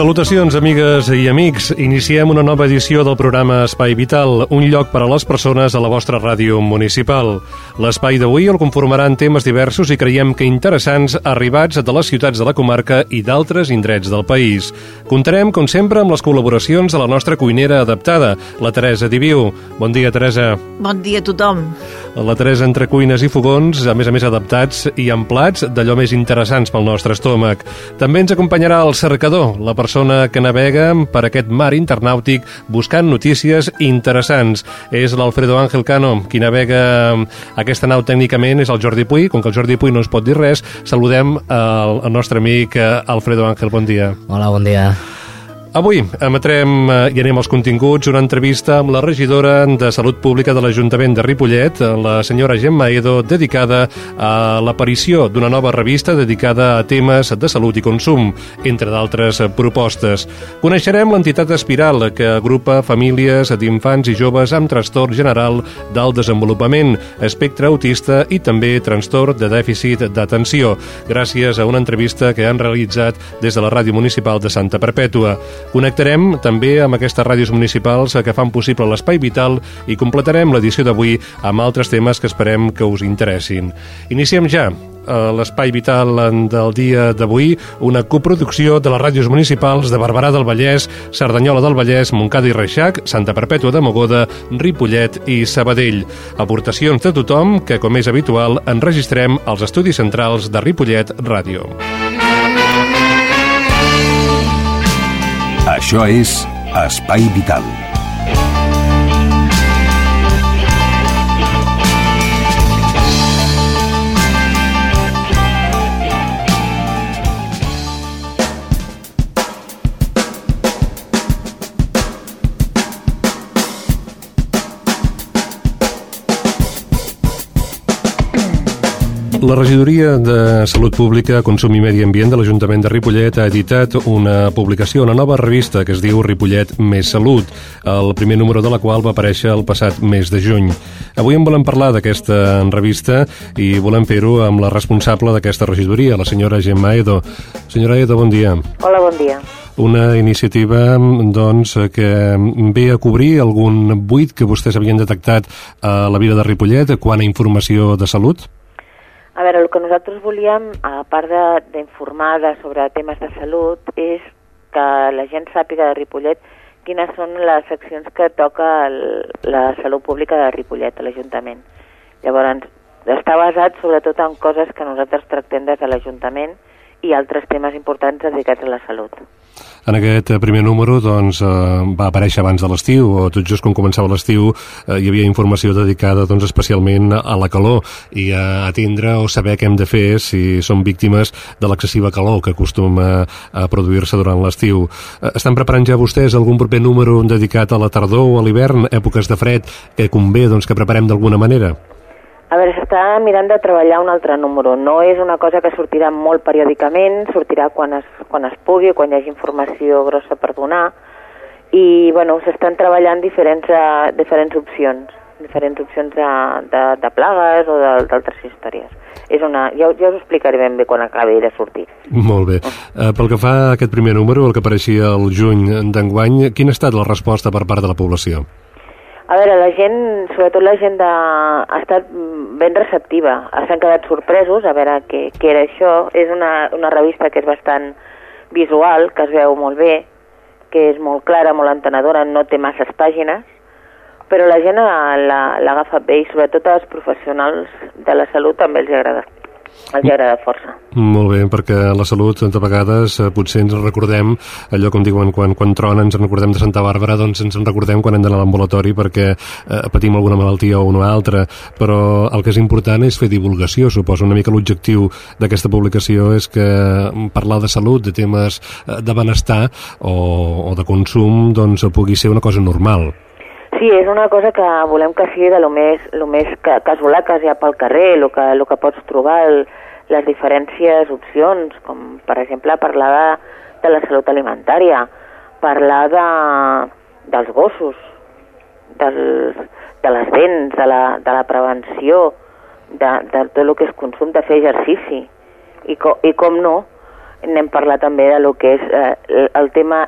Salutacions, amigues i amics. Iniciem una nova edició del programa Espai Vital, un lloc per a les persones a la vostra ràdio municipal. L'espai d'avui el conformaran temes diversos i creiem que interessants arribats de les ciutats de la comarca i d'altres indrets del país. Comptarem, com sempre, amb les col·laboracions de la nostra cuinera adaptada, la Teresa Diviu. Bon dia, Teresa. Bon dia a tothom. La Teresa entre cuines i fogons, a més a més adaptats i amb plats d'allò més interessants pel nostre estómac. També ens acompanyarà el cercador, la persona que navega per aquest mar internàutic buscant notícies interessants. És l'Alfredo Ángel Cano, qui navega aquesta nau tècnicament, és el Jordi Puy. Com que el Jordi Puy no ens pot dir res, saludem el, el nostre amic eh, Alfredo Ángel. Bon dia. Hola, bon dia. Avui emetrem eh, i anem als continguts una entrevista amb la regidora de Salut Pública de l'Ajuntament de Ripollet, la senyora Gemma Edo, dedicada a l'aparició d'una nova revista dedicada a temes de salut i consum, entre d'altres propostes. Coneixerem l'entitat Espiral, que agrupa famílies d'infants i joves amb trastorn general del desenvolupament, espectre autista i també trastorn de dèficit d'atenció, gràcies a una entrevista que han realitzat des de la Ràdio Municipal de Santa Perpètua. Connectarem també amb aquestes ràdios municipals que fan possible l'Espai Vital i completarem l'edició d'avui amb altres temes que esperem que us interessin. Iniciem ja l'Espai Vital del dia d'avui, una coproducció de les ràdios municipals de Barberà del Vallès, Cerdanyola del Vallès, Montcada i Reixac, Santa Perpètua de Mogoda, Ripollet i Sabadell. Aportacions de tothom que, com és habitual, enregistrem als estudis centrals de Ripollet Ràdio. Això és Espai Vital. La regidoria de Salut Pública, Consum i Medi Ambient de l'Ajuntament de Ripollet ha editat una publicació, una nova revista que es diu Ripollet Més Salut, el primer número de la qual va aparèixer el passat mes de juny. Avui en volem parlar d'aquesta revista i volem fer-ho amb la responsable d'aquesta regidoria, la senyora Gemma Edo. Senyora Edo, bon dia. Hola, bon dia una iniciativa doncs, que ve a cobrir algun buit que vostès havien detectat a la vida de Ripollet quan a informació de salut? A veure, el que nosaltres volíem, a part d'informar sobre temes de salut, és que la gent sàpiga de Ripollet quines són les seccions que toca el, la salut pública de Ripollet, a l'Ajuntament. Llavors, està basat sobretot en coses que nosaltres tractem des de l'Ajuntament i altres temes importants dedicats a la salut. En aquest primer número doncs, eh, va aparèixer abans de l'estiu, o tot just quan començava l'estiu eh, hi havia informació dedicada doncs, especialment a la calor i a atendre o saber què hem de fer si som víctimes de l'excessiva calor que acostuma a produir-se durant l'estiu. Eh, estan preparant ja vostès algun proper número dedicat a la tardor o a l'hivern, èpoques de fred, que convé doncs, que preparem d'alguna manera? A veure, s'està mirant de treballar un altre número. No és una cosa que sortirà molt periòdicament, sortirà quan es, quan es pugui, quan hi hagi informació grossa per donar. I, bueno, s'estan treballant diferents, uh, diferents opcions, diferents opcions de, de, de plagues o d'altres històries. És una, ja, ja us explicaré ben bé quan acabi de sortir. Molt bé. Uh, pel que fa a aquest primer número, el que apareixia el juny d'enguany, quina ha estat la resposta per part de la població? A veure, la gent, sobretot la gent de... ha estat ben receptiva. S'han quedat sorpresos a veure què, què era això. És una, una revista que és bastant visual, que es veu molt bé, que és molt clara, molt entenedora, no té masses pàgines, però la gent l'ha agafat bé i sobretot als professionals de la salut també els agrada els agrada força. Molt bé, perquè la salut de vegades eh, potser ens recordem allò com diuen quan, quan trona ens en recordem de Santa Bàrbara doncs ens en recordem quan hem d'anar a l'ambulatori perquè eh, patim alguna malaltia o una altra. Però el que és important és fer divulgació suposo. Una mica l'objectiu d'aquesta publicació és que parlar de salut de temes eh, de benestar o, o de consum doncs pugui ser una cosa normal Sí, és una cosa que volem que sigui de lo més, lo més casolà que hi ha pel carrer, el que, lo que pots trobar, el, les diferències opcions, com per exemple parlar de, de la salut alimentària, parlar de, dels gossos, dels, de les dents, de la, de la prevenció, de, de tot el que és consum, de fer exercici. I, co, i com no, n'hem parlat també de lo que és eh, el tema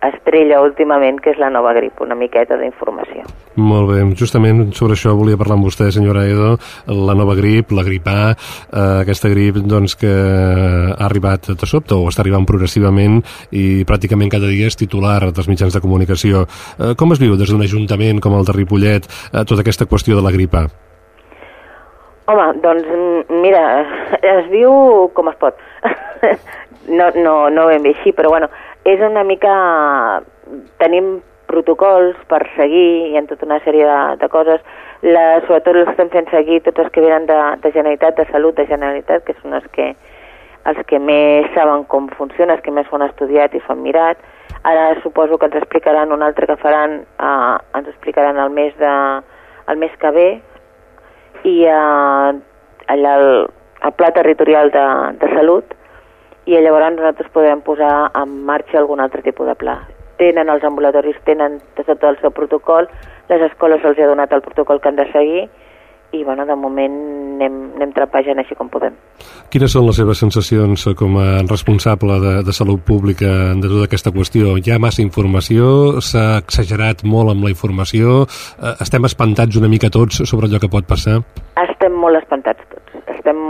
estrella últimament, que és la nova grip, una miqueta d'informació. Molt bé, justament sobre això volia parlar amb vostè, senyora Edo, la nova grip, la grip A, eh, aquesta grip doncs, que ha arribat de sobte o està arribant progressivament i pràcticament cada dia és titular dels mitjans de comunicació. Eh, com es viu des d'un ajuntament com el de Ripollet eh, tota aquesta qüestió de la grip A? Home, doncs mira, es viu com es pot. no, no, no ben bé així, però bueno, és una mica... Tenim protocols per seguir, hi ha tota una sèrie de, de coses, la, sobretot els estem fent seguir tots els que venen de, de Generalitat, de Salut de Generalitat, que són els que, els que més saben com funciona, els que més ho han estudiat i s'ho han mirat. Ara suposo que ens explicaran un altre que faran, eh, ens explicaran el mes, de, el mes que ve, i eh, allà el, el pla territorial de, de salut i llavors nosaltres podrem posar en marxa algun altre tipus de pla. Tenen els ambulatoris, tenen tot el seu protocol, les escoles els ha donat el protocol que han de seguir i bueno, de moment anem, anem trapejant així com podem. Quines són les seves sensacions com a responsable de, de salut pública de tota aquesta qüestió? Hi ha massa informació, s'ha exagerat molt amb la informació, eh, estem espantats una mica tots sobre allò que pot passar? Estem molt espantats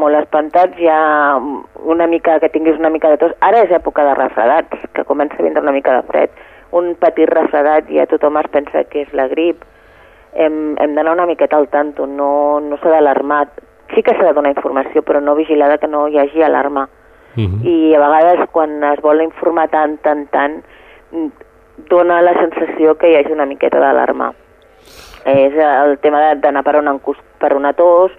molt espantats, ja una mica que tinguis una mica de tos. Ara és època de refredats, que comença a vindre una mica de fred. Un petit refredat ja tothom es pensa que és la grip. Hem, hem d'anar una miqueta al tanto, no, no s'ha d'alarmar. Sí que s'ha de donar informació, però no vigilada que no hi hagi alarma. Uh mhm. -huh. I a vegades quan es vol informar tant, tant, tant, dona la sensació que hi hagi una miqueta d'alarma. És el tema d'anar per, una, per una tos,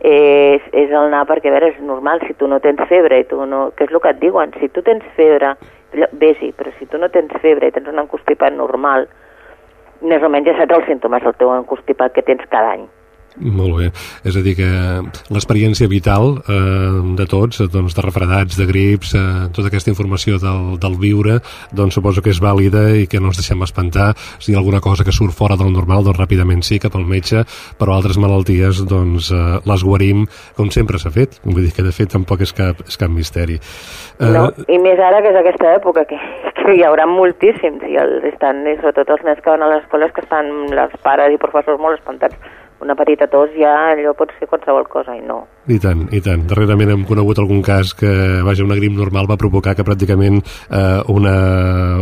és, és el anar perquè, a veure, és normal, si tu no tens febre i tu no... Què és el que et diuen? Si tu tens febre, vés-hi, però si tu no tens febre i tens un encostipat normal, més o menys ja saps els símptomes del teu encostipat que tens cada any. Molt bé. És a dir, que l'experiència vital eh, de tots, doncs de refredats, de grips, eh, tota aquesta informació del, del viure, doncs suposo que és vàlida i que no ens deixem espantar. Si hi ha alguna cosa que surt fora del normal, doncs ràpidament sí, cap al metge, però altres malalties, doncs eh, les guarim com sempre s'ha fet. Vull dir que, de fet, tampoc és cap, és cap misteri. Eh... No, i més ara que és aquesta època, que, que hi haurà moltíssims, i el, estan, i sobretot els nens que van a les escoles que estan les pares i professors molt espantats una petita tos ja allò pot ser qualsevol cosa i no. I tant, i tant. Darrerament hem conegut algun cas que, vaja, una grip normal va provocar que pràcticament eh, una,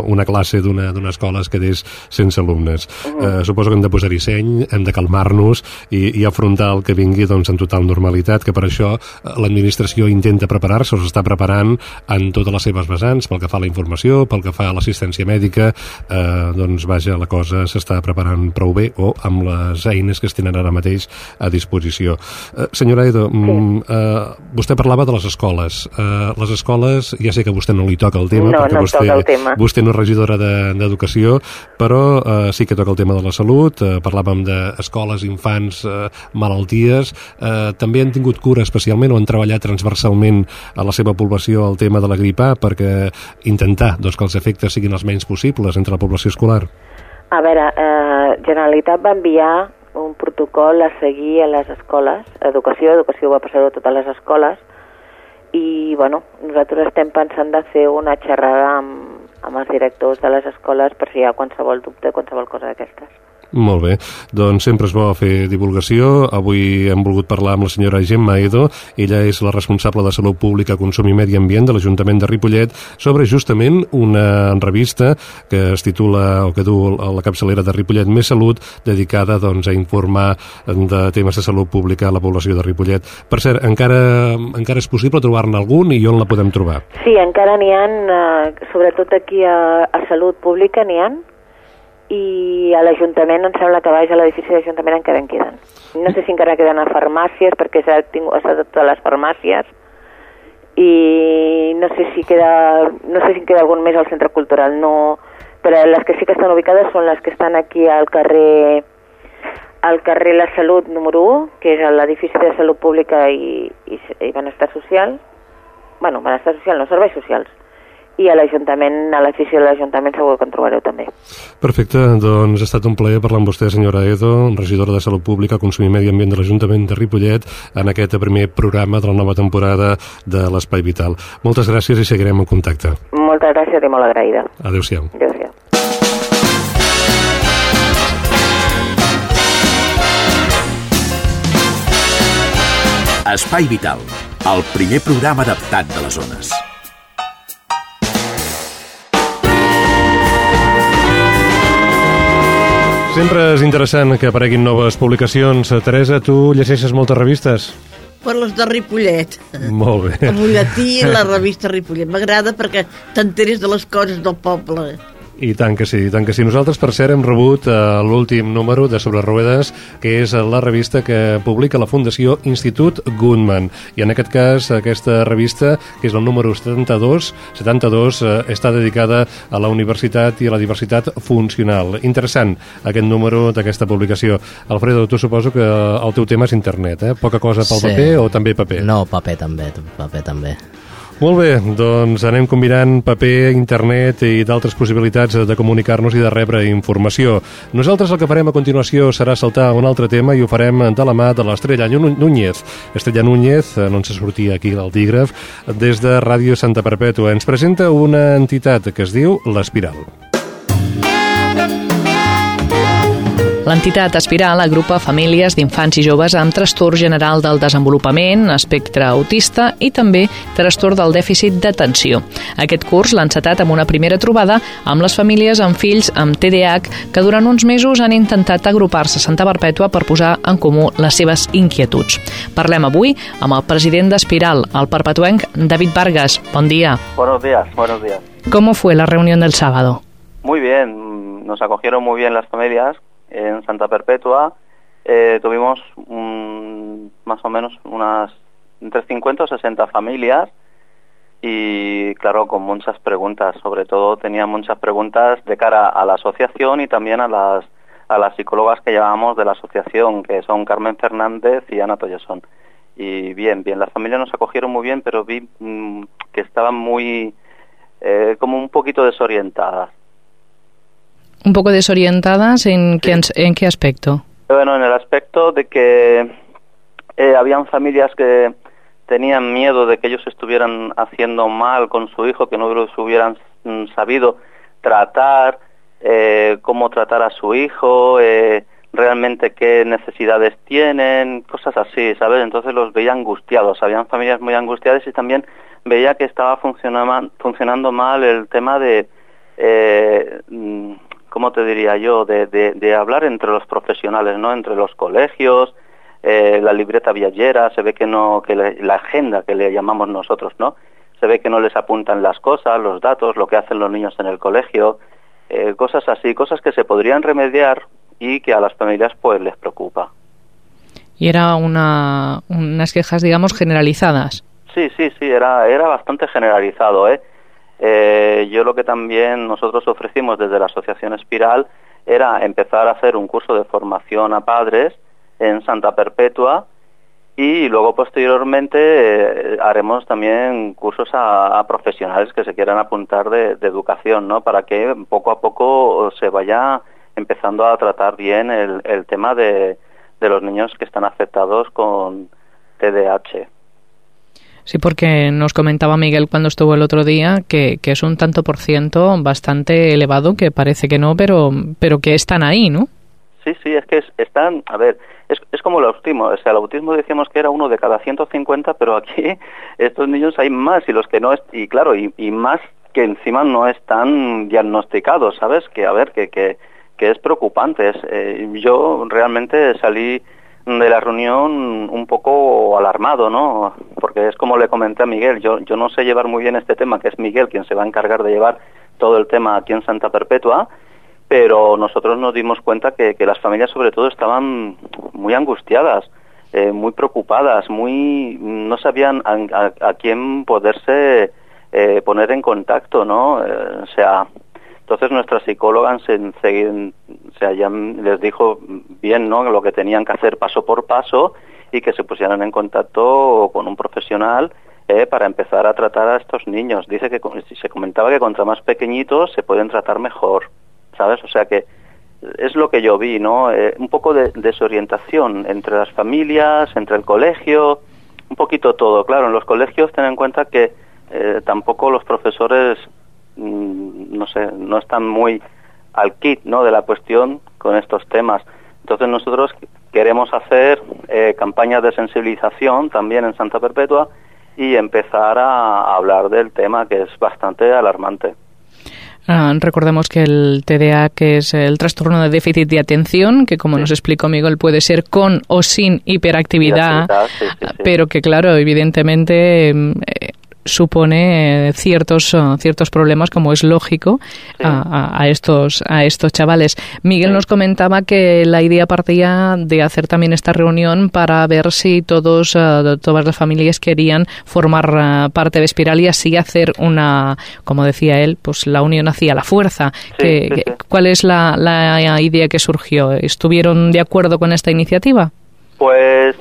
una classe d'una escola es quedés sense alumnes. Eh, suposo que hem de posar-hi seny, hem de calmar-nos i, i afrontar el que vingui doncs, en total normalitat, que per això eh, l'administració intenta preparar-se, o s'està preparant en totes les seves vessants, pel que fa a la informació, pel que fa a l'assistència mèdica, eh, doncs, vaja, la cosa s'està preparant prou bé o amb les eines que es tenen ara ara mateix a disposició. Eh, senyora Edo, sí. Mm, eh, vostè parlava de les escoles. Eh, les escoles, ja sé que a vostè no li toca el tema, no, perquè no vostè, toca el tema. vostè no és regidora d'Educació, de, però eh, sí que toca el tema de la salut, eh, parlàvem d'escoles, infants, eh, malalties, eh, també han tingut cura especialment o han treballat transversalment a la seva població el tema de la gripa perquè intentar doncs, que els efectes siguin els menys possibles entre la població escolar? A veure, eh, Generalitat va enviar un protocol a seguir a les escoles, educació, educació va passar a totes les escoles, i bueno, nosaltres estem pensant de fer una xerrada amb, amb els directors de les escoles per si hi ha qualsevol dubte, qualsevol cosa d'aquestes. Molt bé, doncs sempre és bo fer divulgació. Avui hem volgut parlar amb la senyora Gemma Edo, ella és la responsable de Salut Pública, Consum i Medi Ambient de l'Ajuntament de Ripollet, sobre justament una revista que es titula, o que du la capçalera de Ripollet Més Salut, dedicada doncs, a informar de temes de salut pública a la població de Ripollet. Per cert, encara, encara és possible trobar-ne algun i on la podem trobar? Sí, encara n'hi ha, eh, sobretot aquí a, a Salut Pública n'hi ha, i a l'Ajuntament em sembla que baix a l'edifici de l'Ajuntament encara en queden. No sé si encara queden a farmàcies, perquè s'ha estat a les farmàcies, i no sé si queda, no sé si queda algun més al centre cultural, no, però les que sí que estan ubicades són les que estan aquí al carrer al carrer La Salut número 1, que és l'edifici de Salut Pública i, i, i Benestar Social, bueno, Benestar Social, no, Serveis Socials, i a l'Ajuntament, a l'edifici de l'Ajuntament segur que en trobareu també. Perfecte, doncs ha estat un plaer parlar amb vostè, senyora Edo, regidora de Salut Pública, Consum i Medi Ambient de l'Ajuntament de Ripollet, en aquest primer programa de la nova temporada de l'Espai Vital. Moltes gràcies i seguirem en contacte. Moltes gràcies i molt agraïda. Adéu-siau. Adéu-siau. Espai Vital, el primer programa adaptat de les zones. Sempre és interessant que apareguin noves publicacions. Teresa, tu llegeixes moltes revistes? per les de Ripollet. Molt bé. El butlletí i la revista Ripollet. M'agrada perquè t'enteres de les coses del poble. I tant que sí, i tant que sí. Nosaltres, per cert, hem rebut eh, l'últim número de Sobre Ruedes, que és la revista que publica la Fundació Institut Goodman. I en aquest cas, aquesta revista, que és el número 72, 72 eh, està dedicada a la universitat i a la diversitat funcional. Interessant, aquest número d'aquesta publicació. Alfredo, tu suposo que el teu tema és internet, eh? Poca cosa pel Sí. paper o també paper? No, paper també, paper també. Molt bé, doncs anem combinant paper, internet i d'altres possibilitats de comunicar-nos i de rebre informació. Nosaltres el que farem a continuació serà saltar un altre tema i ho farem de la mà de l'Estrella Nú- Núñez. Estrella Núñez, no ens sortia aquí dígraf, des de Ràdio Santa Perpètua. Ens presenta una entitat que es diu l'Espiral. L'entitat Espiral agrupa famílies d'infants i joves amb trastorn general del desenvolupament, espectre autista i també trastorn del dèficit d'atenció. Aquest curs l'ha encetat amb una primera trobada amb les famílies amb fills amb TDAH que durant uns mesos han intentat agrupar-se a Santa Perpètua per posar en comú les seves inquietuds. Parlem avui amb el president d'Espiral, el perpetuenc David Vargas. Bon dia. Buenos días, buenos días. ¿Cómo fue la reunión del sábado? Muy bien, nos acogieron muy bien las familias en Santa Perpetua. Eh, tuvimos más o menos unas entre 50 o 60 familias y claro, con muchas preguntas. Sobre todo tenía muchas preguntas de cara a la asociación y también a las, a las psicólogas que llevamos de la asociación, que son Carmen Fernández y Ana Tollesón. Y bien, bien, las familias nos acogieron muy bien, pero vi mm, que estaban muy, eh, como un poquito desorientadas. Un poco desorientadas en, qué, en qué aspecto. Bueno, en el aspecto de que eh, habían familias que tenían miedo de que ellos estuvieran haciendo mal con su hijo, que no los hubieran mm, sabido tratar, eh, cómo tratar a su hijo, eh, realmente qué necesidades tienen, cosas así, ¿sabes? Entonces los veía angustiados, habían familias muy angustiadas y también veía que estaba funcionando mal el tema de, eh, mm, ¿cómo te diría yo?, de, de, de hablar entre los profesionales, ¿no?, entre los colegios, eh, la libreta viajera, se ve que no, que le- la agenda que le llamamos nosotros, ¿no?, se ve que no les apuntan las cosas, los datos, lo que hacen los niños en el colegio, eh, cosas así, cosas que se podrían remediar y que a las familias pues les preocupa. Y era una, unas quejas, digamos, generalizadas. Sí, sí, sí, era, era bastante generalizado, ¿eh? Eh, yo lo que también nosotros ofrecimos desde la Asociación Espiral era empezar a hacer un curso de formación a padres en Santa Perpetua y luego posteriormente eh, haremos también cursos a, profesionales que se quieran apuntar de, educación, ¿no? Para que poco a poco se vaya empezando a tratar bien el, el tema de, de los niños que están afectados con TDAH. Sí, porque nos comentaba Miguel cuando estuvo el otro día que, que es un tanto por ciento bastante elevado, que parece que no, pero, pero que están ahí, ¿no? Sí, Sí, es que es, están, a ver, es, es como el autismo, o sea, el autismo decíamos que era uno de cada 150, pero aquí estos niños hay más y los que no, es, y claro, y, y más que encima no están diagnosticados, ¿sabes? Que a ver, que, que, que es preocupante. Es, eh, yo realmente salí de la reunión un poco alarmado, ¿no? Porque es como le comenté a Miguel, yo, yo no sé llevar muy bien este tema, que es Miguel quien se va a encargar de llevar todo el tema aquí en Santa Perpetua, pero nosotros nos dimos cuenta que, las familias sobre todo estaban muy angustiadas, eh, muy preocupadas, muy no sabían a quién poderse eh, poner en contacto, ¿no? Eh, o sea, entonces nuestra psicóloga se, se, les dijo bien, ¿no? Lo que tenían que hacer paso por paso y que se pusieran en contacto con un profesional eh, para empezar a tratar a estos niños. Dice que se comentaba que contra más pequeñitos se pueden tratar mejor, ¿sabes? O sea que es lo que yo vi, ¿no? Eh, un poco de desorientación entre las familias, entre el colegio, un poquito todo. Claro, en los colegios ten en cuenta que eh, tampoco los profesores, no sé, no están muy al kit, ¿no? De la cuestión con estos temas. Entonces nosotros queremos hacer eh, campañas de sensibilización también en Santa Perpetua y empezar a, hablar del tema que es bastante alarmante. Uh, recordemos que el TDA, que es el trastorno de déficit de atención, que como sí. nos explicó Miguel, puede ser con o sin hiperactividad, sí, sí, pero que claro, evidentemente eh, supone ciertos ciertos problemas como es lógico sí. a, a, estos a estos chavales. Miguel sí. nos comentaba que la idea partía de hacer también esta reunión para ver si todos uh, todas las familias querían formar parte de Espiral y así hacer una como decía él pues la unión hacía la fuerza. Que, cuál es la, la idea que surgió estuvieron de acuerdo con esta iniciativa pues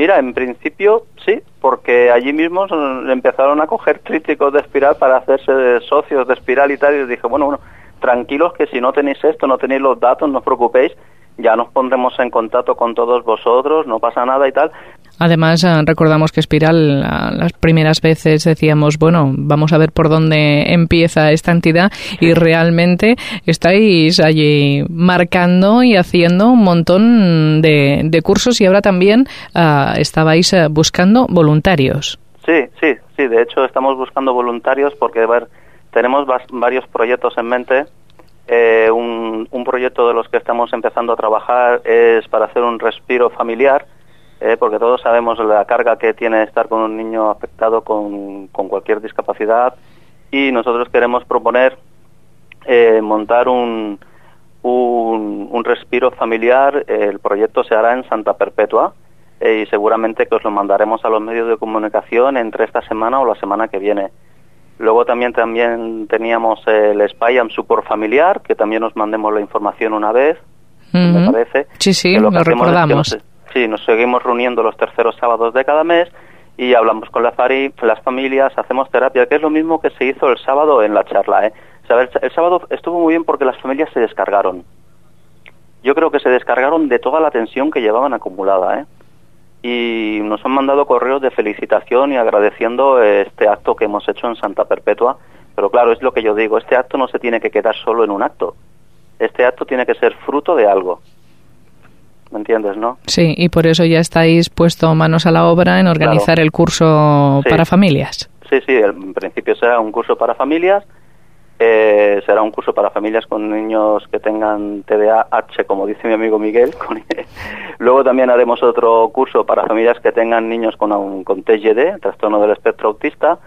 mira, en principio sí, porque allí mismo empezaron a coger críticos de Espiral para hacerse socios de Espiral y tal, y dije, bueno, bueno, tranquilos que si no tenéis esto, no tenéis los datos, no os preocupéis, ya nos pondremos en contacto con todos vosotros, no pasa nada y tal. Además, eh, recordamos que Espiral, las primeras veces decíamos, bueno, vamos a ver por dónde empieza esta entidad y realmente estáis allí marcando y haciendo un montón de, de cursos y ahora también uh, estabais uh, buscando voluntarios. Sí, sí, sí, de hecho estamos buscando voluntarios porque, ver, tenemos varios proyectos en mente. Eh, un, un, proyecto de los que estamos empezando a trabajar es para hacer un respiro familiar, eh, porque todos sabemos la carga que tiene estar con un niño afectado con, con cualquier discapacidad y nosotros queremos proponer eh, montar un, un, un, respiro familiar. El proyecto se hará en Santa Perpetua eh, y seguramente que os lo mandaremos a los medios de comunicación entre esta semana o la semana que viene. Luego también, también teníamos el Spyam Support Familiar, que también nos mandemos la información una vez, uh -huh. me parece. Sí, sí, lo, lo recordamos. Sí, nos seguimos reuniendo los terceros sábados de cada mes y hablamos con la FARI, las familias, hacemos terapia, que es lo mismo que se hizo el sábado en la charla. ¿eh? O el, sábado estuvo muy bien porque las familias se descargaron. Yo creo que se descargaron de toda la tensión que llevaban acumulada, ¿eh? y nos han mandado correos de felicitación y agradeciendo este acto que hemos hecho en Santa Perpetua. Pero claro, es lo que yo digo, este acto no se tiene que quedar solo en un acto. Este acto tiene que ser fruto de algo. ¿Me entiendes, no? Sí, y por eso ya estáis puesto manos a la obra en organizar claro. el curso sí. para familias. Sí, sí, en principio será un curso para familias. Eh, será un curso para familias con niños que tengan TDAH, como dice mi amigo Miguel. Luego también haremos otro curso para familias que tengan niños con, un, con TGD, trastorno del espectro autista,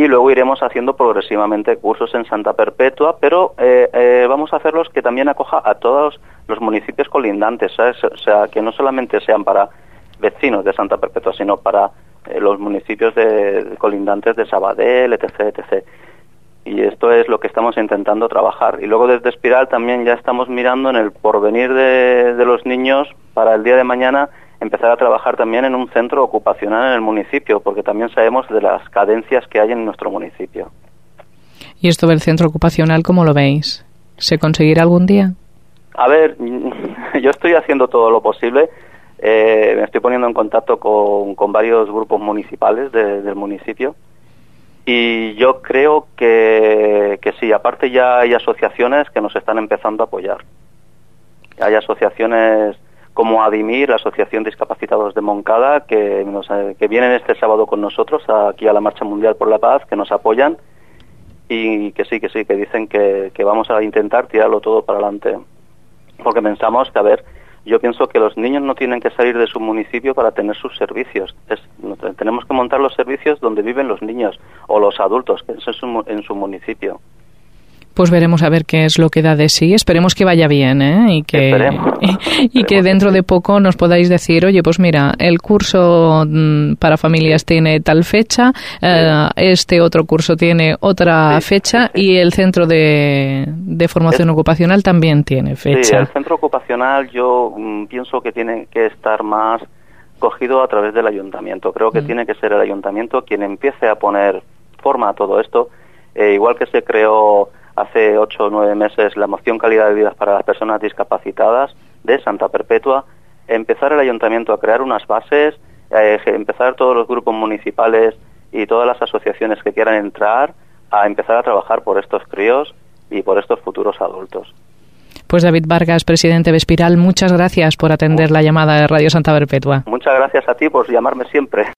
y luego iremos haciendo progresivamente cursos en Santa Perpetua, pero eh, eh, vamos a hacerlos que también acoja a todos los municipios colindantes, o sea, que no solamente sean para vecinos de Santa Perpetua, sino para eh, los municipios de, de colindantes de Sabadell, etc., etc., y esto es lo que estamos intentando trabajar. Y luego desde Espiral también ya estamos mirando en el porvenir de, de, los niños para el día de mañana empezar a trabajar también en un centro ocupacional en el municipio, porque también sabemos de las cadencias que hay en nuestro municipio. ¿Y esto del centro ocupacional cómo lo veis? ¿Se conseguirá algún día? A ver, yo estoy haciendo todo lo posible. Eh, me estoy poniendo en contacto con, con varios grupos municipales de, del municipio y yo creo que, que sí, aparte ya hay asociaciones que nos están empezando a apoyar. hay asociaciones como Adimir, la Asociación Discapacitados de Moncada, que, nos, eh, que vienen este sábado con nosotros aquí a la Marcha Mundial por la Paz, que nos apoyan y que sí, que sí, que dicen que, vamos a intentar tirarlo todo para adelante. Porque pensamos que, a ver, yo pienso que los niños no tienen que salir de su municipio para tener sus servicios. Es, tenemos que montar los servicios donde viven los niños o los adultos, que es en su municipio pues veremos a ver qué es lo que da de sí. Esperemos que vaya bien ¿eh? y que y, que dentro de poco nos podáis decir, oye, pues mira, el curso mm, para familias tiene tal fecha, eh, este otro curso tiene otra fecha y el centro de, de formación ocupacional también tiene fecha. Sí, el centro ocupacional yo mm, pienso que tiene que estar más cogido a través del ayuntamiento. Creo que mm. tiene que ser el ayuntamiento quien empiece a poner forma a todo esto, eh, igual que se creó hace ocho o nueve meses la moción calidad de vida para las personas discapacitadas de Santa Perpetua, empezar el ayuntamiento a crear unas bases, eh, empezar todos los grupos municipales y todas las asociaciones que quieran entrar a empezar a trabajar por estos críos y por estos futuros adultos. Pues David Vargas, presidente de Espiral, muchas gracias por atender la llamada de Radio Santa Perpetua. Muchas gracias a ti por llamarme siempre.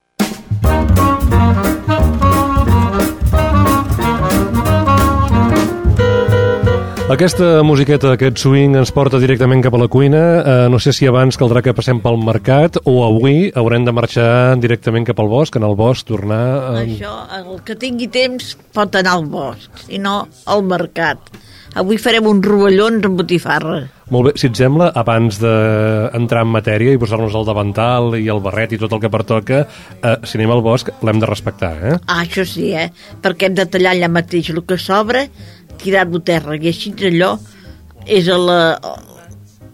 Aquesta musiqueta, aquest swing, ens porta directament cap a la cuina. Uh, no sé si abans caldrà que passem pel mercat o avui haurem de marxar directament cap al bosc, en el bosc, tornar... A... Això, el que tingui temps pot anar al bosc, si no al mercat. Avui farem uns rovellons amb botifarra. Molt bé, si et sembla, abans d'entrar en matèria i posar-nos el davantal i el barret i tot el que pertoca, eh, si anem al bosc l'hem de respectar, eh? Ah, això sí, eh? Perquè hem de tallar allà mateix el que sobra tirar-lo a terra i així allò és a la,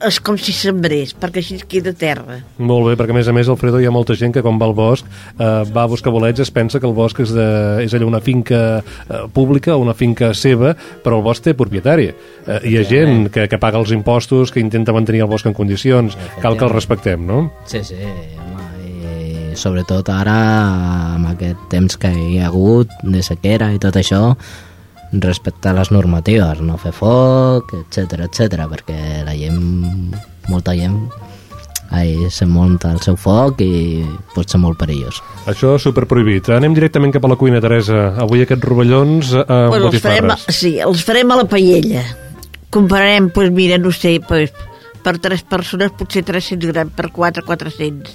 és com si sembrés, perquè així queda terra. Molt bé, perquè a més a més, Alfredo, hi ha molta gent que quan va al bosc eh, va a buscar bolets, es pensa que el bosc és, de, és allò una finca eh, pública o una finca seva, però el bosc té propietari. Eh, hi ha gent que, que paga els impostos, que intenta mantenir el bosc en condicions. Cal que el respectem, no? Sí, sí, home, i sobretot ara, amb aquest temps que hi ha hagut de sequera i tot això, respectar les normatives, no fer foc, etc etc perquè la gent, molta gent ahí se munta el seu foc i pot ser molt perillós. Això és superprohibit. Anem directament cap a la cuina, Teresa. Avui aquests rovellons eh, amb bueno, els farem, Sí, els farem a la paella. Comprarem, doncs mira, no sé, pues, per tres persones potser 300 grams, per 4, 400.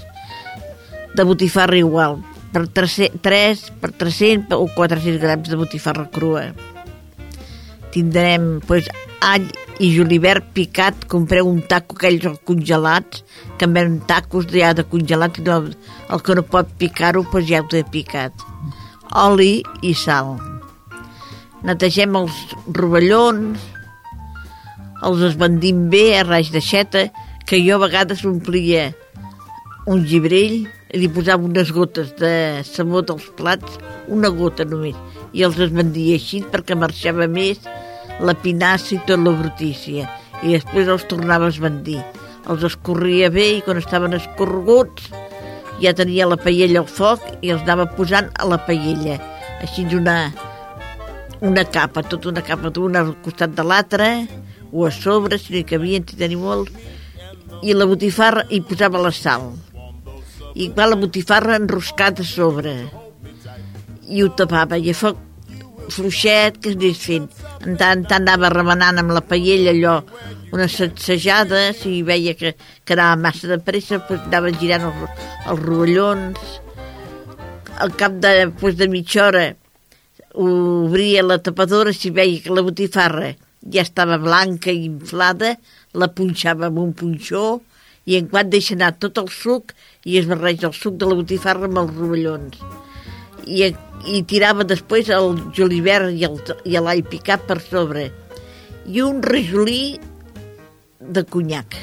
De botifarra igual. Per 3, 3 per 300 o 400 grams de botifarra crua tindrem pues, all i julivert picat, compreu un taco aquells congelats, que en ven tacos ja de congelat, no, el que no pot picar-ho pues, ja ho té picat. Oli i sal. Netegem els rovellons, els esbandim bé a raig de xeta, que jo a vegades omplia un gibrell i li posava unes gotes de sabó dels plats, una gota només, i els esbandia així perquè marxava més la pinassa i tot la brutícia i després els tornava a esbandir. Els escorria bé i quan estaven escorreguts ja tenia la paella al foc i els anava posant a la paella. Així una, una capa, tota una capa d'una al costat de l'altra o a sobre, si no hi cabien, si tenia molt, i la botifarra hi posava la sal. I va la botifarra enroscada a sobre i ho tapava i a foc fluixet que es anés fent. En tant, tant anava remenant amb la paella allò unes sacsejades i veia que, que anava massa de pressa, doncs anava girant els, els rovellons. Al cap de, pues, de mitja hora obria la tapadora, si veia que la botifarra ja estava blanca i inflada, la punxava amb un punxó i en quant deixa anar tot el suc i es barreja el suc de la botifarra amb els rovellons. I i tirava després el julivert i l'all picat per sobre i un rajolí de conyac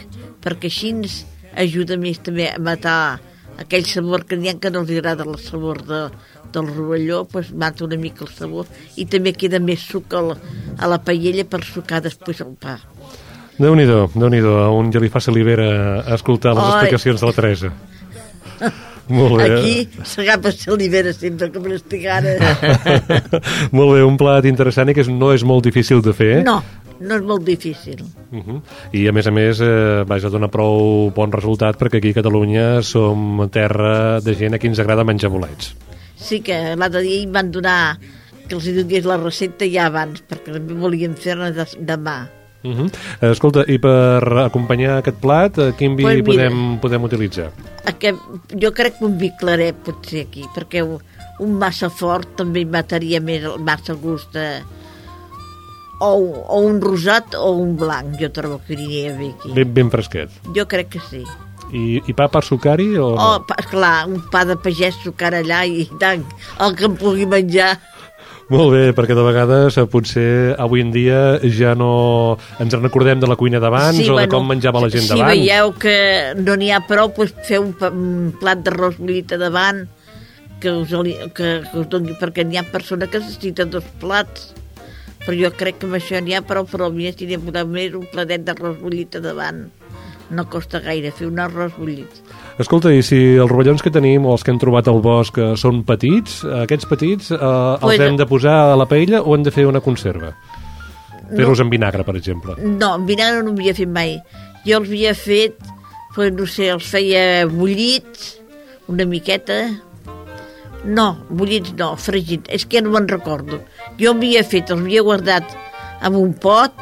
perquè així ens ajuda més també a matar aquell sabor que n'hi ha que no els agrada el sabor de, del rovelló, doncs mata una mica el sabor i també queda més suc a la, a la paella per sucar després el pa. Déu nhi déu a un ja li fa salivera escoltar les Oi. explicacions de la Teresa. Molt bé. Aquí s'agafa salivera sempre que me ara. molt bé, un plat interessant i que no és molt difícil de fer. No. no és molt difícil. Uh -huh. I a més a més, eh, vaja, dona prou bon resultat perquè aquí a Catalunya som terra de gent a qui ens agrada menjar bolets. Sí que l'altre dia em van donar que els hi donés la recepta ja abans, perquè també volien fer-ne de, demà. Uh -huh. Escolta, i per acompanyar aquest plat, eh, quin vi Pues mira. podem, podem utilitzar? Aquest, jo crec que un vi claret potser aquí, perquè un- un massa fort també mataria més el massa gust de... O, o un rosat o un blanc, jo trobo que aniria bé aquí. Ben, ben fresquet. Jo crec que sí. I, i pa per sucari o no? Oh, pa, clar, un pa de pagès sucar allà i tant, el que em pugui menjar. Molt bé, perquè de vegades eh, potser avui en dia ja no ens en recordem de la cuina d'abans o de com menjava la gent si d'abans. veieu que no n'hi ha prou, doncs feu un, plat d'arròs bullit a davant que us, que, que us doni, perquè n'hi ha persona que necessita dos plats. Però jo crec que amb això n'hi ha prou però mi si n'hi ha més un platet d'arròs bullit a davant no costa gaire fer un arròs bullit Escolta, i si els rovellons que tenim o els que hem trobat al bosc eh, són petits, eh, aquests petits eh, els Pues- hem de posar a la paella o hem de fer una conserva? Fer-los en vinagre, per exemple. No, en vinagre no m'havia fet mai. Jo els havia fet, pues, no sé, els feia bullits, una miqueta... No, bullits no, fregits. És que ja no me'n recordo. Jo havia fet, els havia guardat en un pot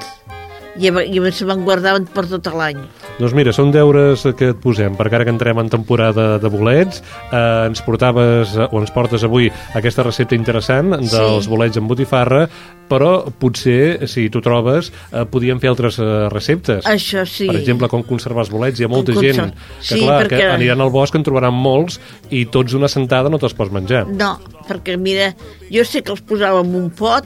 i, i se me'n guardaven per tot l'any. Doncs mira, són deures que et posem, perquè ara que entrem en temporada de bolets, eh, ens portaves, eh, o ens portes avui aquesta recepta interessant dels Sí. bolets amb botifarra, però potser, si tu trobes, eh, podíem fer altres eh, receptes. Això sí. Per exemple, com conservar els bolets. Hi ha molta Com gent conser- que, Sí, clar, perquè- que aniran al bosc, en trobaran molts, i tots d'una sentada no te'ls pots menjar. No, perquè mira, jo sé que els posava en un pot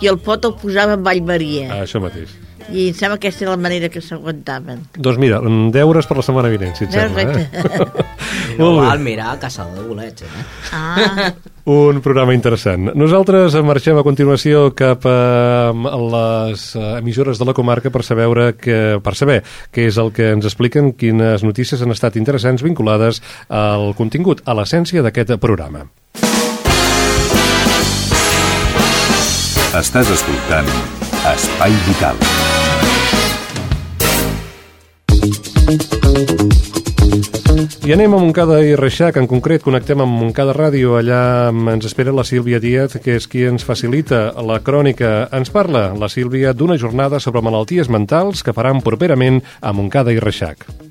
i el pot el posava en vallmaria. Ah, això mateix. I em sembla que aquesta era la manera que s'aguantaven. Doncs mira, mm, deures per la setmana vinent, si et sembla. Eh? No bé. val mirar Caçador de bolets, eh? Ah, Un programa interessant. Nosaltres marxem a continuació cap a les eh, emissores de la comarca per saber, que, per saber què és el que ens expliquen, quines notícies han estat interessants vinculades al contingut, a l'essència d'aquest programa. Estàs escoltant Espai Vital. I anem a Montcada i Reixac, en concret connectem amb Montcada Ràdio, allà ens espera la Sílvia Díaz, que és qui ens facilita la crònica. Ens parla la Sílvia d'una jornada sobre malalties mentals que faran properament a Montcada i Reixac.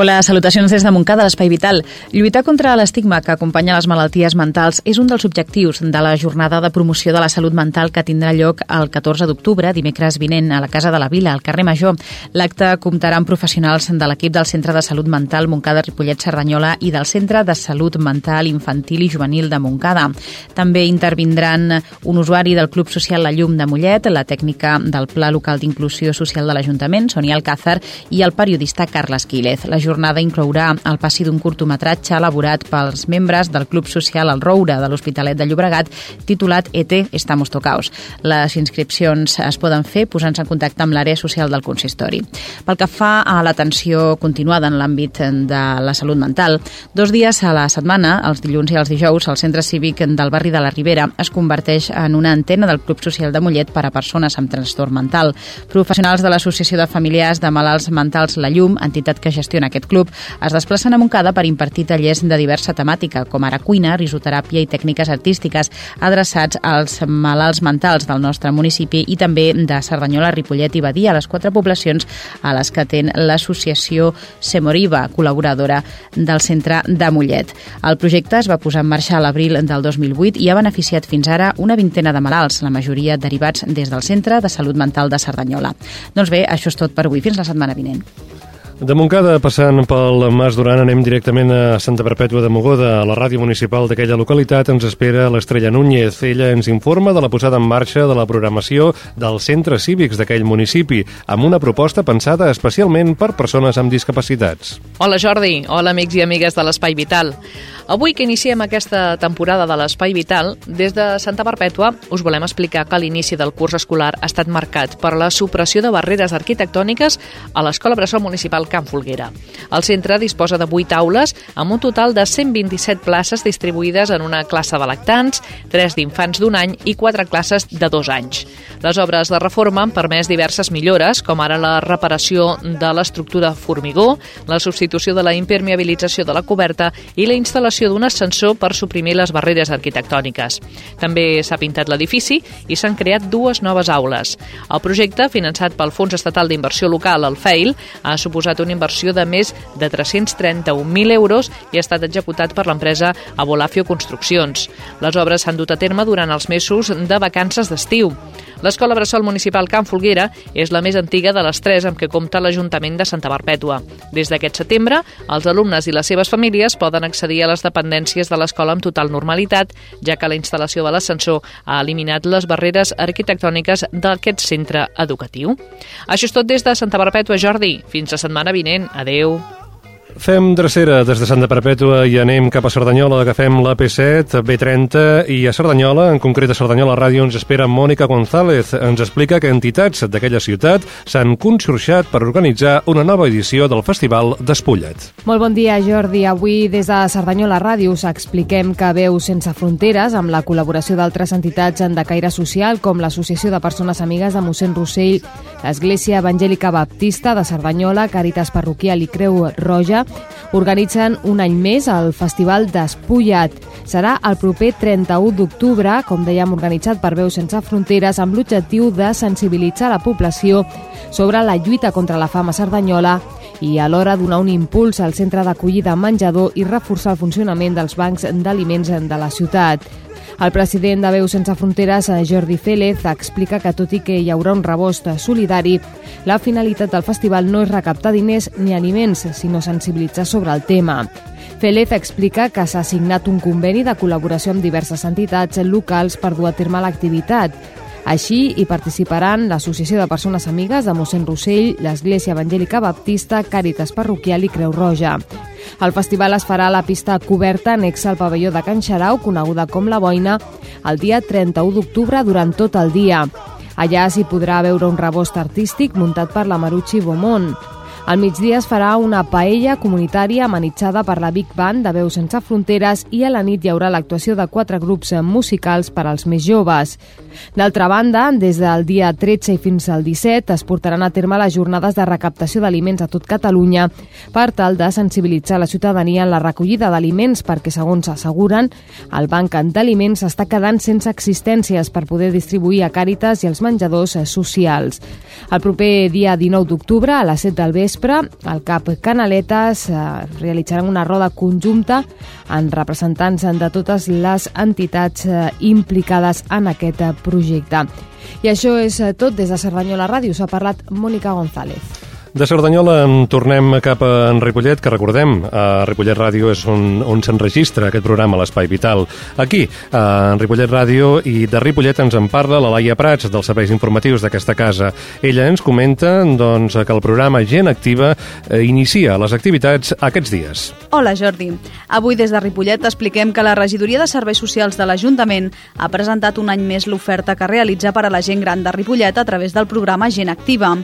Hola, salutacions des de Montcada, l'Espai Vital. Lluitar contra l'estigma que acompanya les malalties mentals és un dels objectius de la jornada de promoció de la salut mental que tindrà lloc el 14 d'octubre, dimecres vinent, a la Casa de la Vila, al carrer Major. L'acte comptarà amb professionals de l'equip del Centre de Salut Mental Montcada Ripollet Cerdanyola i del Centre de Salut Mental Infantil i Juvenil de Montcada. També intervindran un usuari del Club Social La Llum de Mollet, la tècnica del Pla Local d'Inclusió Social de l'Ajuntament, Sonia Alcázar, i el periodista Carles Quílez. La jornada inclourà el passi d'un curtometratge elaborat pels membres del Club Social El Roure de l'Hospitalet de Llobregat titulat ET Estamos Tocaos. Les inscripcions es poden fer posant-se en contacte amb l'àrea social del consistori. Pel que fa a l'atenció continuada en l'àmbit de la salut mental, dos dies a la setmana, els dilluns i els dijous, el centre cívic del barri de la Ribera es converteix en una antena del Club Social de Mollet per a persones amb trastorn mental. Professionals de l'Associació de Familiars de Malalts Mentals La Llum, entitat que gestiona aquest club, es desplacen a Montcada per impartir tallers de diversa temàtica, com ara cuina, risoteràpia i tècniques artístiques, adreçats als malalts mentals del nostre municipi i també de Cerdanyola, Ripollet i Badia, les quatre poblacions a les que atén l'associació Semoriva, col·laboradora del centre de Mollet. El projecte es va posar en marxa a l'abril del 2008 i ha beneficiat fins ara una vintena de malalts, la majoria derivats des del Centre de Salut Mental de Cerdanyola. Doncs bé, això és tot per avui. Fins la setmana vinent. De Montcada, passant pel Mas Duran, anem directament a Santa Perpètua de Mogoda. A la ràdio municipal d'aquella localitat ens espera l'Estrella Núñez. Ella ens informa de la posada en marxa de la programació dels centres cívics d'aquell municipi, amb una proposta pensada especialment per persones amb discapacitats. Hola Jordi, hola amics i amigues de l'Espai Vital. Avui que iniciem aquesta temporada de l'Espai Vital, des de Santa Perpètua us volem explicar que l'inici del curs escolar ha estat marcat per la supressió de barreres arquitectòniques a l'Escola Bressol Municipal Can Folguera. El centre disposa de 8 aules amb un total de 127 places distribuïdes en una classe de lactants, 3 d'infants d'un any i 4 classes de 2 anys. Les obres de reforma han permès diverses millores, com ara la reparació de l'estructura formigó, la substitució de la impermeabilització de la coberta i la instal·lació d'un ascensor per suprimir les barreres arquitectòniques. També s'ha pintat l'edifici i s'han creat dues noves aules. El projecte, finançat pel Fons Estatal d'Inversió Local, el FEIL, ha suposat una inversió de més de 331.000 euros i ha estat executat per l'empresa Abolafio Construccions. Les obres s'han dut a terme durant els mesos de vacances d'estiu. L'Escola Bressol Municipal Can Folguera és la més antiga de les tres amb què compta l'Ajuntament de Santa Perpètua. Des d'aquest setembre, els alumnes i les seves famílies poden accedir a les dependències de l'escola amb total normalitat, ja que la instal·lació de l'ascensor ha eliminat les barreres arquitectòniques d'aquest centre educatiu. Això és tot des de Santa Perpètua, Jordi. Fins la setmana vinent. Adeu. Fem drecera des de Santa Perpètua i anem cap a Cerdanyola, agafem la P7, B30 i a Cerdanyola, en concret a Cerdanyola Ràdio, ens espera Mònica González. Ens explica que entitats d'aquella ciutat s'han consorciat per organitzar una nova edició del Festival Despullet. Molt bon dia, Jordi. Avui, des de Cerdanyola Ràdio, us expliquem que veu Sense Fronteres, amb la col·laboració d'altres entitats de caire social, com l'Associació de Persones Amigues de mossèn Rossell, l'Església Evangèlica Baptista de Cerdanyola, Càritas Parroquial i Creu Roja, organitzen un any més el Festival Despullat. Serà el proper 31 d'octubre, com dèiem, organitzat per Veus Sense Fronteres, amb l'objectiu de sensibilitzar la població sobre la lluita contra la fama cerdanyola i alhora donar un impuls al centre d'acollida menjador i reforçar el funcionament dels bancs d'aliments de la ciutat. El president de Veu Sense Fronteres, Jordi Félez, explica que tot i que hi haurà un rebost solidari, la finalitat del festival no és recaptar diners ni aliments, sinó sensibilitzar sobre el tema. Félez explica que s'ha signat un conveni de col·laboració amb diverses entitats locals per dur a terme l'activitat. Així hi participaran l'Associació de Persones Amigues de mossèn Rossell, l'Església Evangèlica Baptista, Càritas Parroquial i Creu Roja. El festival es farà a la pista coberta anexa al pavelló de Can Xarau, coneguda com la Boina, el dia 31 d'octubre durant tot el dia. Allà s'hi podrà veure un rebost artístic muntat per la Marucci Beaumont. Al migdia es farà una paella comunitària amenitzada per la Big Band de Veus Sense Fronteres i a la nit hi haurà l'actuació de quatre grups musicals per als més joves. D'altra banda, des del dia 13 i fins al 17 es portaran a terme les jornades de recaptació d'aliments a tot Catalunya per tal de sensibilitzar la ciutadania en la recollida d'aliments perquè, segons asseguren, el banc d'aliments està quedant sense existències per poder distribuir a Càritas i els menjadors socials. El proper dia 19 d'octubre, a les 7 del vespre, al CAP Canaletes eh, realitzaran una roda conjunta en representants de totes les entitats eh, implicades en aquest projecte. I això és eh, tot des de Cerdanyola Ràdio. S'ha parlat Mònica González. De Cerdanyola tornem cap a en Ripollet, que recordem, a Ripollet Ràdio és on, on s'enregistra aquest programa, l'Espai Vital. Aquí, a Ripollet Ràdio, i de Ripollet ens en parla la Laia Prats, dels serveis informatius d'aquesta casa. Ella ens comenta doncs, que el programa Gent Activa eh, inicia les activitats aquests dies. Hola, Jordi. Avui des de Ripollet expliquem que la Regidoria de Serveis Socials de l'Ajuntament ha presentat un any més l'oferta que realitza per a la gent gran de Ripollet a través del programa Gent Activa.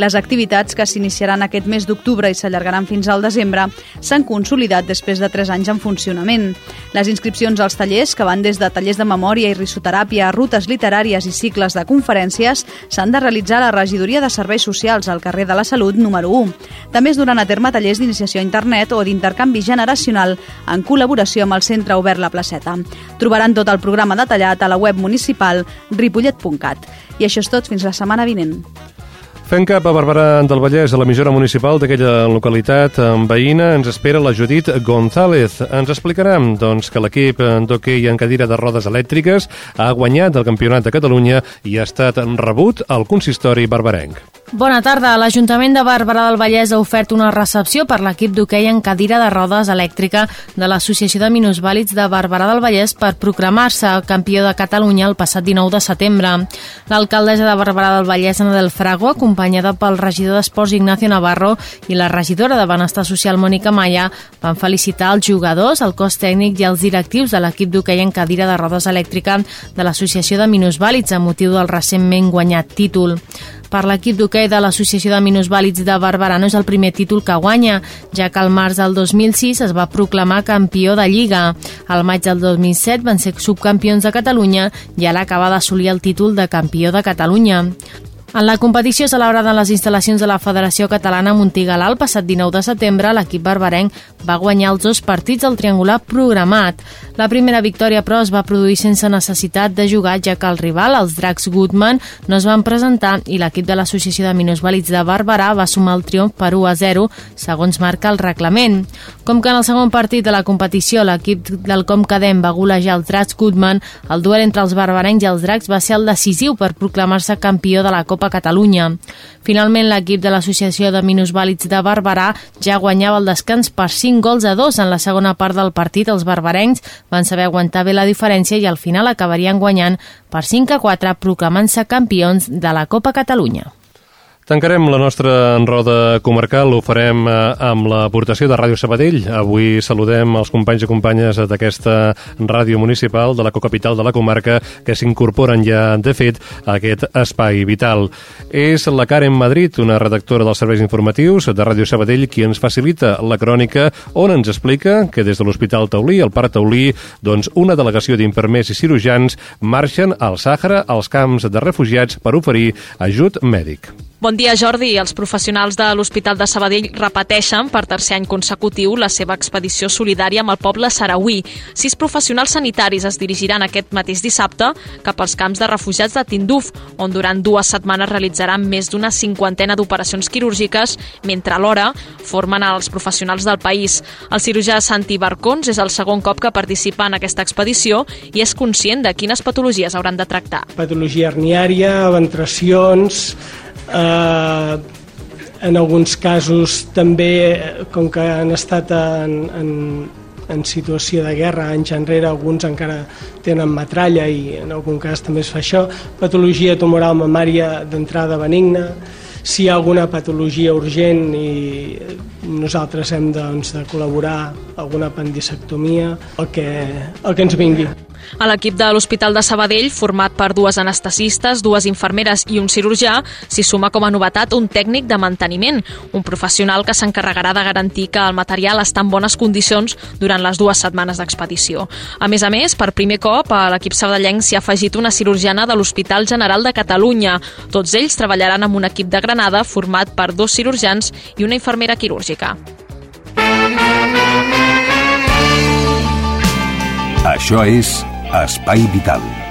Les activitats que s'iniciaran aquest mes d'octubre i s'allargaran fins al desembre s'han consolidat després de 3 anys en funcionament. Les inscripcions als tallers, que van des de tallers de memòria i risoteràpia a rutes literàries i cicles de conferències, s'han de realitzar a la Regidoria de Serveis Socials al carrer de la Salut número 1. També es duran a terme tallers d'iniciació a internet o d'intercanvi generacional en col·laboració amb el Centre Obert La Placeta. Trobaran tot el programa detallat a la web municipal ripollet.cat. I això és tot fins la setmana vinent. Fent cap a Barberà del Vallès, a l'emissora municipal d'aquella localitat veïna, ens espera la Judit González. Ens explicarà doncs, que l'equip d'hoquei en cadira de rodes elèctriques ha guanyat el Campionat de Catalunya i ha estat rebut al consistori barbarenc. Bona tarda. L'Ajuntament de Barberà del Vallès ha ofert una recepció per l'equip d'hoquei en cadira de rodes elèctrica de l'Associació de Minusvàlids de Barberà del Vallès per proclamar-se campió de Catalunya el passat 19 de setembre. L'alcaldessa de Barberà del Vallès, Ana del Frago, acompanyada acompanyada pel regidor d'Esports Ignacio Navarro i la regidora de Benestar Social Mònica Maia, van felicitar els jugadors, el cos tècnic i els directius de l'equip d'hoquei en cadira de rodes elèctrica de l'Associació de Minusvàlids a motiu del recentment guanyat títol per l'equip d'hoquei de l'Associació de Minusvàlids de Barberà no és el primer títol que guanya, ja que al març del 2006 es va proclamar campió de Lliga. Al maig del 2007 van ser subcampions de Catalunya i ara acaba d'assolir el títol de campió de Catalunya. En la competició celebrada en les instal·lacions de la Federació Catalana Montigalà el passat 19 de setembre, l'equip barbarenc va guanyar els dos partits del triangular programat. La primera victòria, però, es va produir sense necessitat de jugar, ja que el rival, els Dracs Goodman, no es van presentar i l'equip de l'Associació de Minusvàlids de Barberà va sumar el triomf per 1 a 0, segons marca el reglament. Com que en el segon partit de la competició l'equip del Com Cadem va golejar els Dracs Goodman, el duel entre els barbarencs i els Dracs va ser el decisiu per proclamar-se campió de la Copa Catalunya. Finalment, l'equip de l'Associació de Minusvàlids de Barberà ja guanyava el descans per 5 gols a 2 en la segona part del partit. Els barbarencs van saber aguantar bé la diferència i al final acabarien guanyant per 5 a 4 proclamant-se campions de la Copa Catalunya. Tancarem la nostra roda comarcal, ho farem eh, amb l'aportació de Ràdio Sabadell. Avui saludem els companys i companyes d'aquesta ràdio municipal de la cocapital de la comarca que s'incorporen ja, de fet, a aquest espai vital. És la Karen Madrid, una redactora dels serveis informatius de Ràdio Sabadell, qui ens facilita la crònica on ens explica que des de l'Hospital Taulí, el Parc Taulí, doncs una delegació d'infermers i cirurgians marxen al Sàhara, als camps de refugiats, per oferir ajut mèdic. Bon dia, Jordi. Els professionals de l'Hospital de Sabadell repeteixen per tercer any consecutiu la seva expedició solidària amb el poble sarauí. Sis professionals sanitaris es dirigiran aquest mateix dissabte cap als camps de refugiats de Tinduf, on durant dues setmanes realitzaran més d'una cinquantena d'operacions quirúrgiques, mentre alhora formen els professionals del país. El cirurgià Santi Barcons és el segon cop que participa en aquesta expedició i és conscient de quines patologies hauran de tractar. Patologia herniària, ventracions, Eh, en alguns casos també, com que han estat en, en, en situació de guerra anys enrere, alguns encara tenen metralla i en algun cas també es fa això, patologia tumoral mamària d'entrada benigna, si hi ha alguna patologia urgent i nosaltres hem doncs, de col·laborar alguna apendicectomia, el que, el que ens vingui. A l'equip de l'Hospital de Sabadell, format per dues anestesistes, dues infermeres i un cirurgià, s'hi suma com a novetat un tècnic de manteniment, un professional que s'encarregarà de garantir que el material està en bones condicions durant les dues setmanes d'expedició. A més a més, per primer cop, a l'equip sabadellenc s'hi ha afegit una cirurgiana de l'Hospital General de Catalunya. Tots ells treballaran amb un equip de Granada format per dos cirurgians i una infermera quirúrgica. Això és Espai Vital.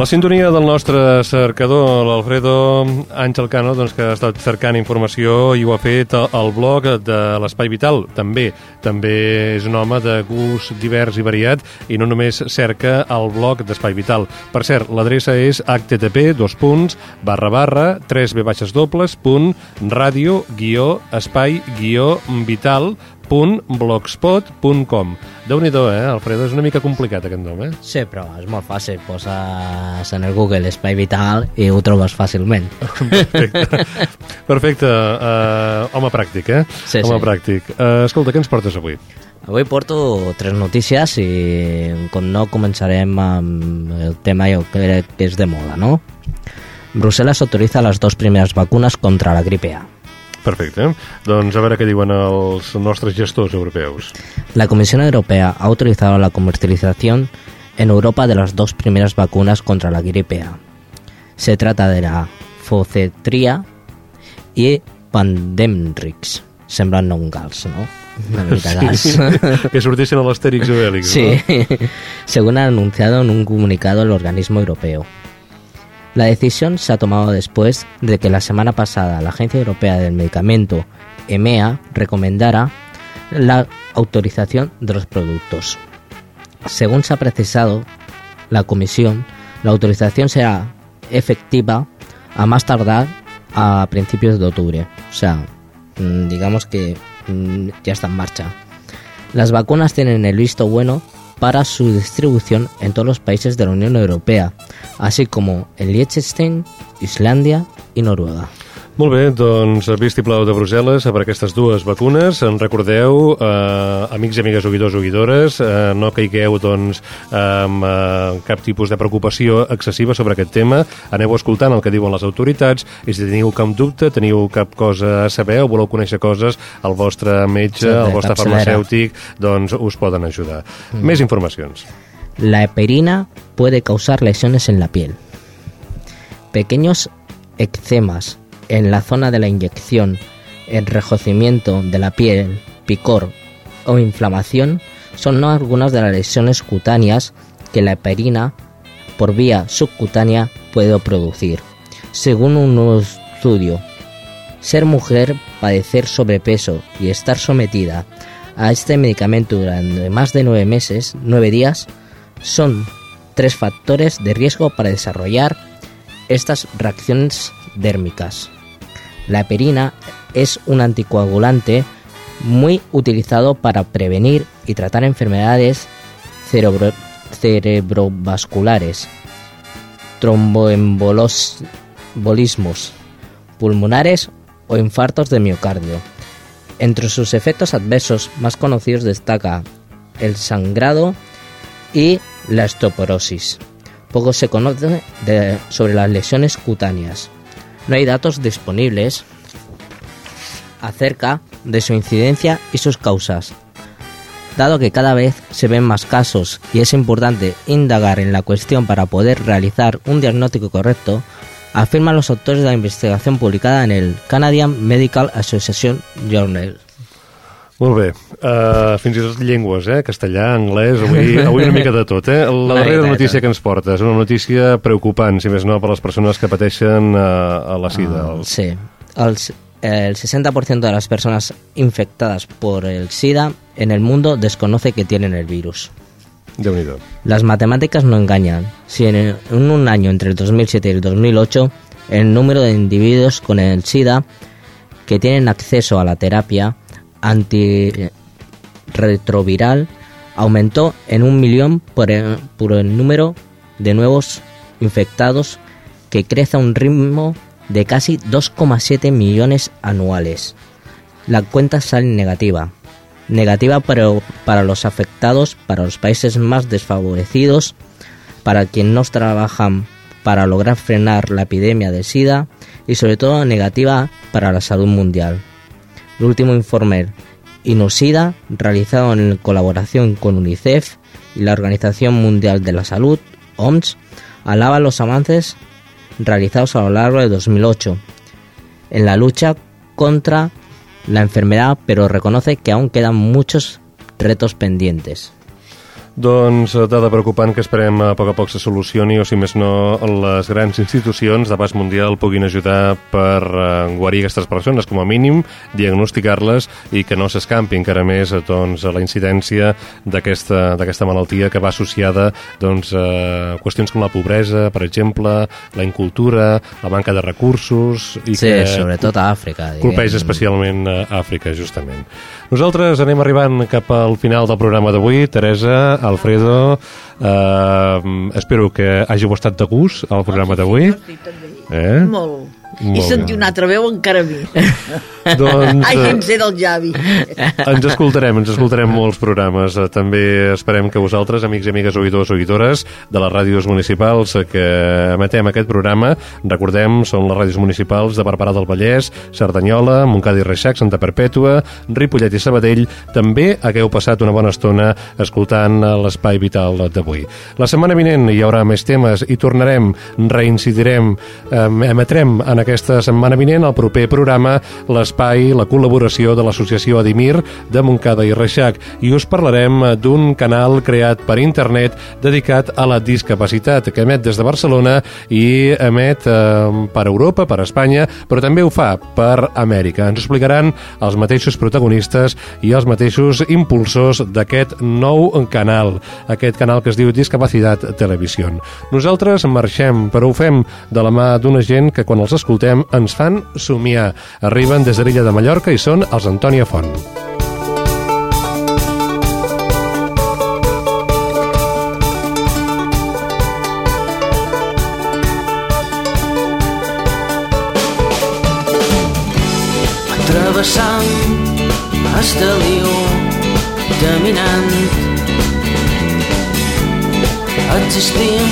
La sintonia del nostre cercador, l'Alfredo Àngel Cano, doncs, que ha estat cercant informació i ho ha fet al blog de l'Espai Vital. També també és un home de gust divers i variat i no només cerca el blog d'Espai Vital. Per cert, l'adreça és http dos punts barra barra 3 b baixes dobles punt ràdio guió espai guió vital www.blogspot.com Déu-n'hi-do, eh, Alfredo? És una mica complicat aquest nom, eh? Sí, però és molt fàcil. Poses en el Google Espai Vital i ho trobes fàcilment. Perfecte. Perfecte. Uh, home pràctic, eh? Sí, home sí. pràctic. Uh, escolta, què ens portes avui? Avui porto tres notícies i com no començarem amb el tema jo crec que és de moda, no? Brussel·les autoriza les dues primeres vacunes contra la gripe A. Perfecte. Doncs a veure què diuen els nostres gestors europeus. La Comisión Europea ha autorizado la comercialización en Europa de las dos primeras vacunas contra la gripe A. Se trata de la Focetria y Pandemrix. Semblen gals, no? Una mica gals. que sortissin a l'Astèrix Obèlix, Sí, no? según ha anunciado en un comunicado el organismo europeo. La decisión se ha tomado después de que la semana pasada la Agencia Europea del Medicamento, EMEA, recomendara la autorización de los productos. Según se ha precisado la Comisión, la autorización será efectiva a más tardar a principios de octubre. O sea, mm, digamos que mm, ya está en marcha. Las vacunas tienen el visto bueno para su distribución en todos los países de la Unión Europea, así como en Liechtenstein, Islandia y Noruega. Molt bé, doncs vistiplau de Brussel·les per aquestes dues vacunes. En recordeu, eh, amics i amigues oïdors oïdores, eh, no caigueu doncs, amb eh, cap tipus de preocupació excessiva sobre aquest tema. Aneu escoltant el que diuen les autoritats i si teniu cap dubte, teniu cap cosa a saber o voleu conèixer coses, el vostre metge, Sí, el vostre farmacèutic, doncs us poden ajudar. Mm. Més informacions. La heperina puede causar lesiones en la piel. Pequeños eczemas en la zona de la inyección, enrojecimiento de la piel, picor o inflamación son algunas de las lesiones cutáneas que la heperina por vía subcutánea puede producir. Según un nuevo estudio, ser mujer, padecer sobrepeso y estar sometida a este medicamento durante más de nueve meses, nueve días, son tres factores de riesgo para desarrollar estas reacciones dérmicas. La heperina es un anticoagulante muy utilizado para prevenir y tratar enfermedades cerebro- cerebrovasculares, tromboembolismos pulmonares o infartos de miocardio. Entre sus efectos adversos más conocidos destaca el sangrado y la osteoporosis. Poco se conoce sobre las lesiones cutáneas. No hay datos disponibles acerca de su incidencia y sus causas. Dado que cada vez se ven más casos y es importante indagar en la cuestión para poder realizar un diagnóstico correcto, afirman los autores de la investigación publicada en el Canadian Medical Association Journal. Molt bé. Uh, fins i tot llengües, eh? Castellà, anglès, avui, avui una mica de tot, eh? La darrera de notícia que ens portes, una notícia preocupant, si més no, per les persones que pateixen uh, a la sida. Els- sí. El, s- el 60% de las personas infectadas por el SIDA en el mundo desconoce que tienen el virus. Déu-n'hi-do. Las matemáticas no engañan. Si en, en un año entre el 2007 y el 2008 el número de individuos con el SIDA que tienen acceso a la terapia antirretroviral aumentó en un millón por el, número de nuevos infectados que crece a un ritmo de casi 2,7 millones anuales. La cuenta sale negativa. Negativa para, para los afectados, para los países más desfavorecidos, para quienes no trabajan para lograr frenar la epidemia de SIDA y sobre todo negativa para la salud mundial. El último informe INUSIDA, realizado en colaboración con UNICEF y la Organización Mundial de la Salud, OMS, alaba los avances realizados a lo largo de 2008 en la lucha contra la enfermedad, pero reconoce que aún quedan muchos retos pendientes. Doncs eh, dada preocupant que esperem a poc a poc se solucioni o si més no les grans institucions d'abast mundial puguin ajudar per eh, guarir aquestes persones com a mínim, diagnosticar-les i que no s'escampi encara més eh, doncs, a la incidència d'aquesta malaltia que va associada doncs, a qüestions com la pobresa, per exemple, la incultura, la manca de recursos i Sí, que sobretot a Àfrica. colpeix diguem. especialment a Àfrica, justament. Nosaltres anem arribant cap al final del programa d'avui. Teresa, Alfredo, eh, espero que hàgiu estat de gust al programa d'avui. Eh? Molt. Molt I bé. sentir una altra veu encara mi. Doncs, Ai, eh, en sé del Javi. ens escoltarem, ens escoltarem molts programes. Eh, També esperem que vosaltres, amics i amigues oïdors oïdores de les ràdios municipals eh, que emetem aquest programa, recordem, són les ràdios municipals de Barberà del Vallès, Cerdanyola, Montcada i Reixac, Santa Perpètua, Ripollet i Sabadell. També hagueu passat una bona estona escoltant eh, l'espai vital d'avui. La setmana vinent hi haurà més temes i tornarem, reincidirem, eh, emetrem en en aquesta setmana vinent, el proper programa, l'espai, la col·laboració de l'associació Adimir de Montcada i Reixac i us parlarem d'un canal creat per internet dedicat a la discapacitat que emet des de Barcelona i emet eh, per Europa, per Espanya, però també ho fa per Amèrica. Ens explicaran els mateixos protagonistes i els mateixos impulsors d'aquest nou canal, aquest canal que es diu Discapacitat Televisió. Nosaltres marxem, però ho fem de la mà d'una gent que quan els escoltem ens fan somiar. Arriben des de l'illa de Mallorca i són els Antònia Font. travessant Esteliu caminant existim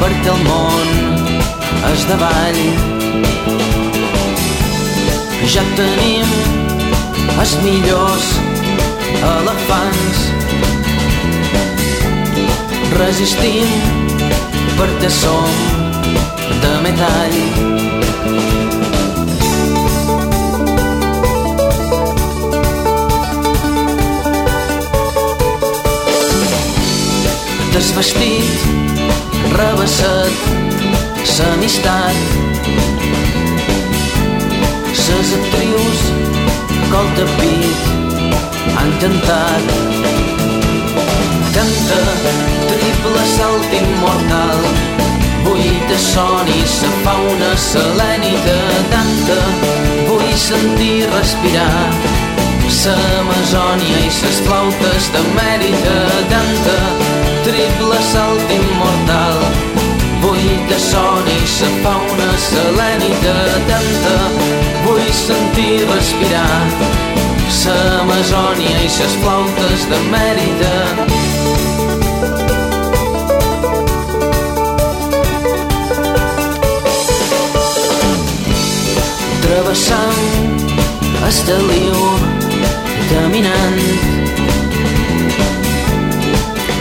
perquè el món és davall. Ja tenim els millors elefants. Resistim perquè som de metall. Desvestit, rebassat, s'amistat. Ses actrius col tapit han cantat. Canta triple salt immortal, buita i sa fauna selènita tanta. Vull sentir respirar s'Amazònia i ses flautes de mèrita tanta triple salt immortal vull de son i sa fauna selènita tanta vull sentir respirar. s'Amazònia i ses flautes de mèrita travessant Esteliu caminant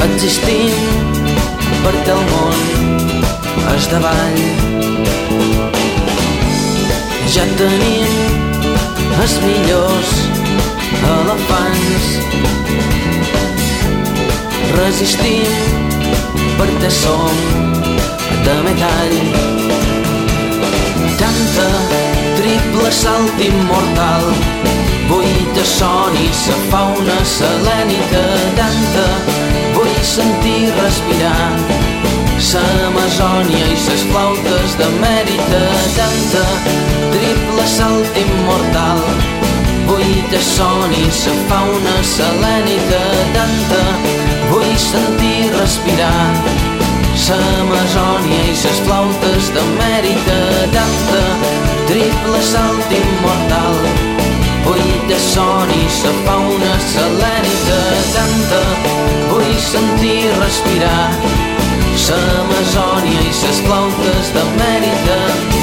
existim perquè el món és davall ja tenim els millors elefants. Resistim perquè som de metall. Canta triple salt immortal. Vull son i sa fauna selènica. Tanta Vull sentir respirar S'Amazònia i ses flautes mèrita tanta Triple salt immortal. Vull son i sa fauna selènica tanta Vull sentir respirar. S'Amazònia i ses flautes mèrita tanta Triple salt immortal. Vull de son i sa fauna selènica tanta Vull sentir respirar l'Amazònia i les plantes d'Amèrica.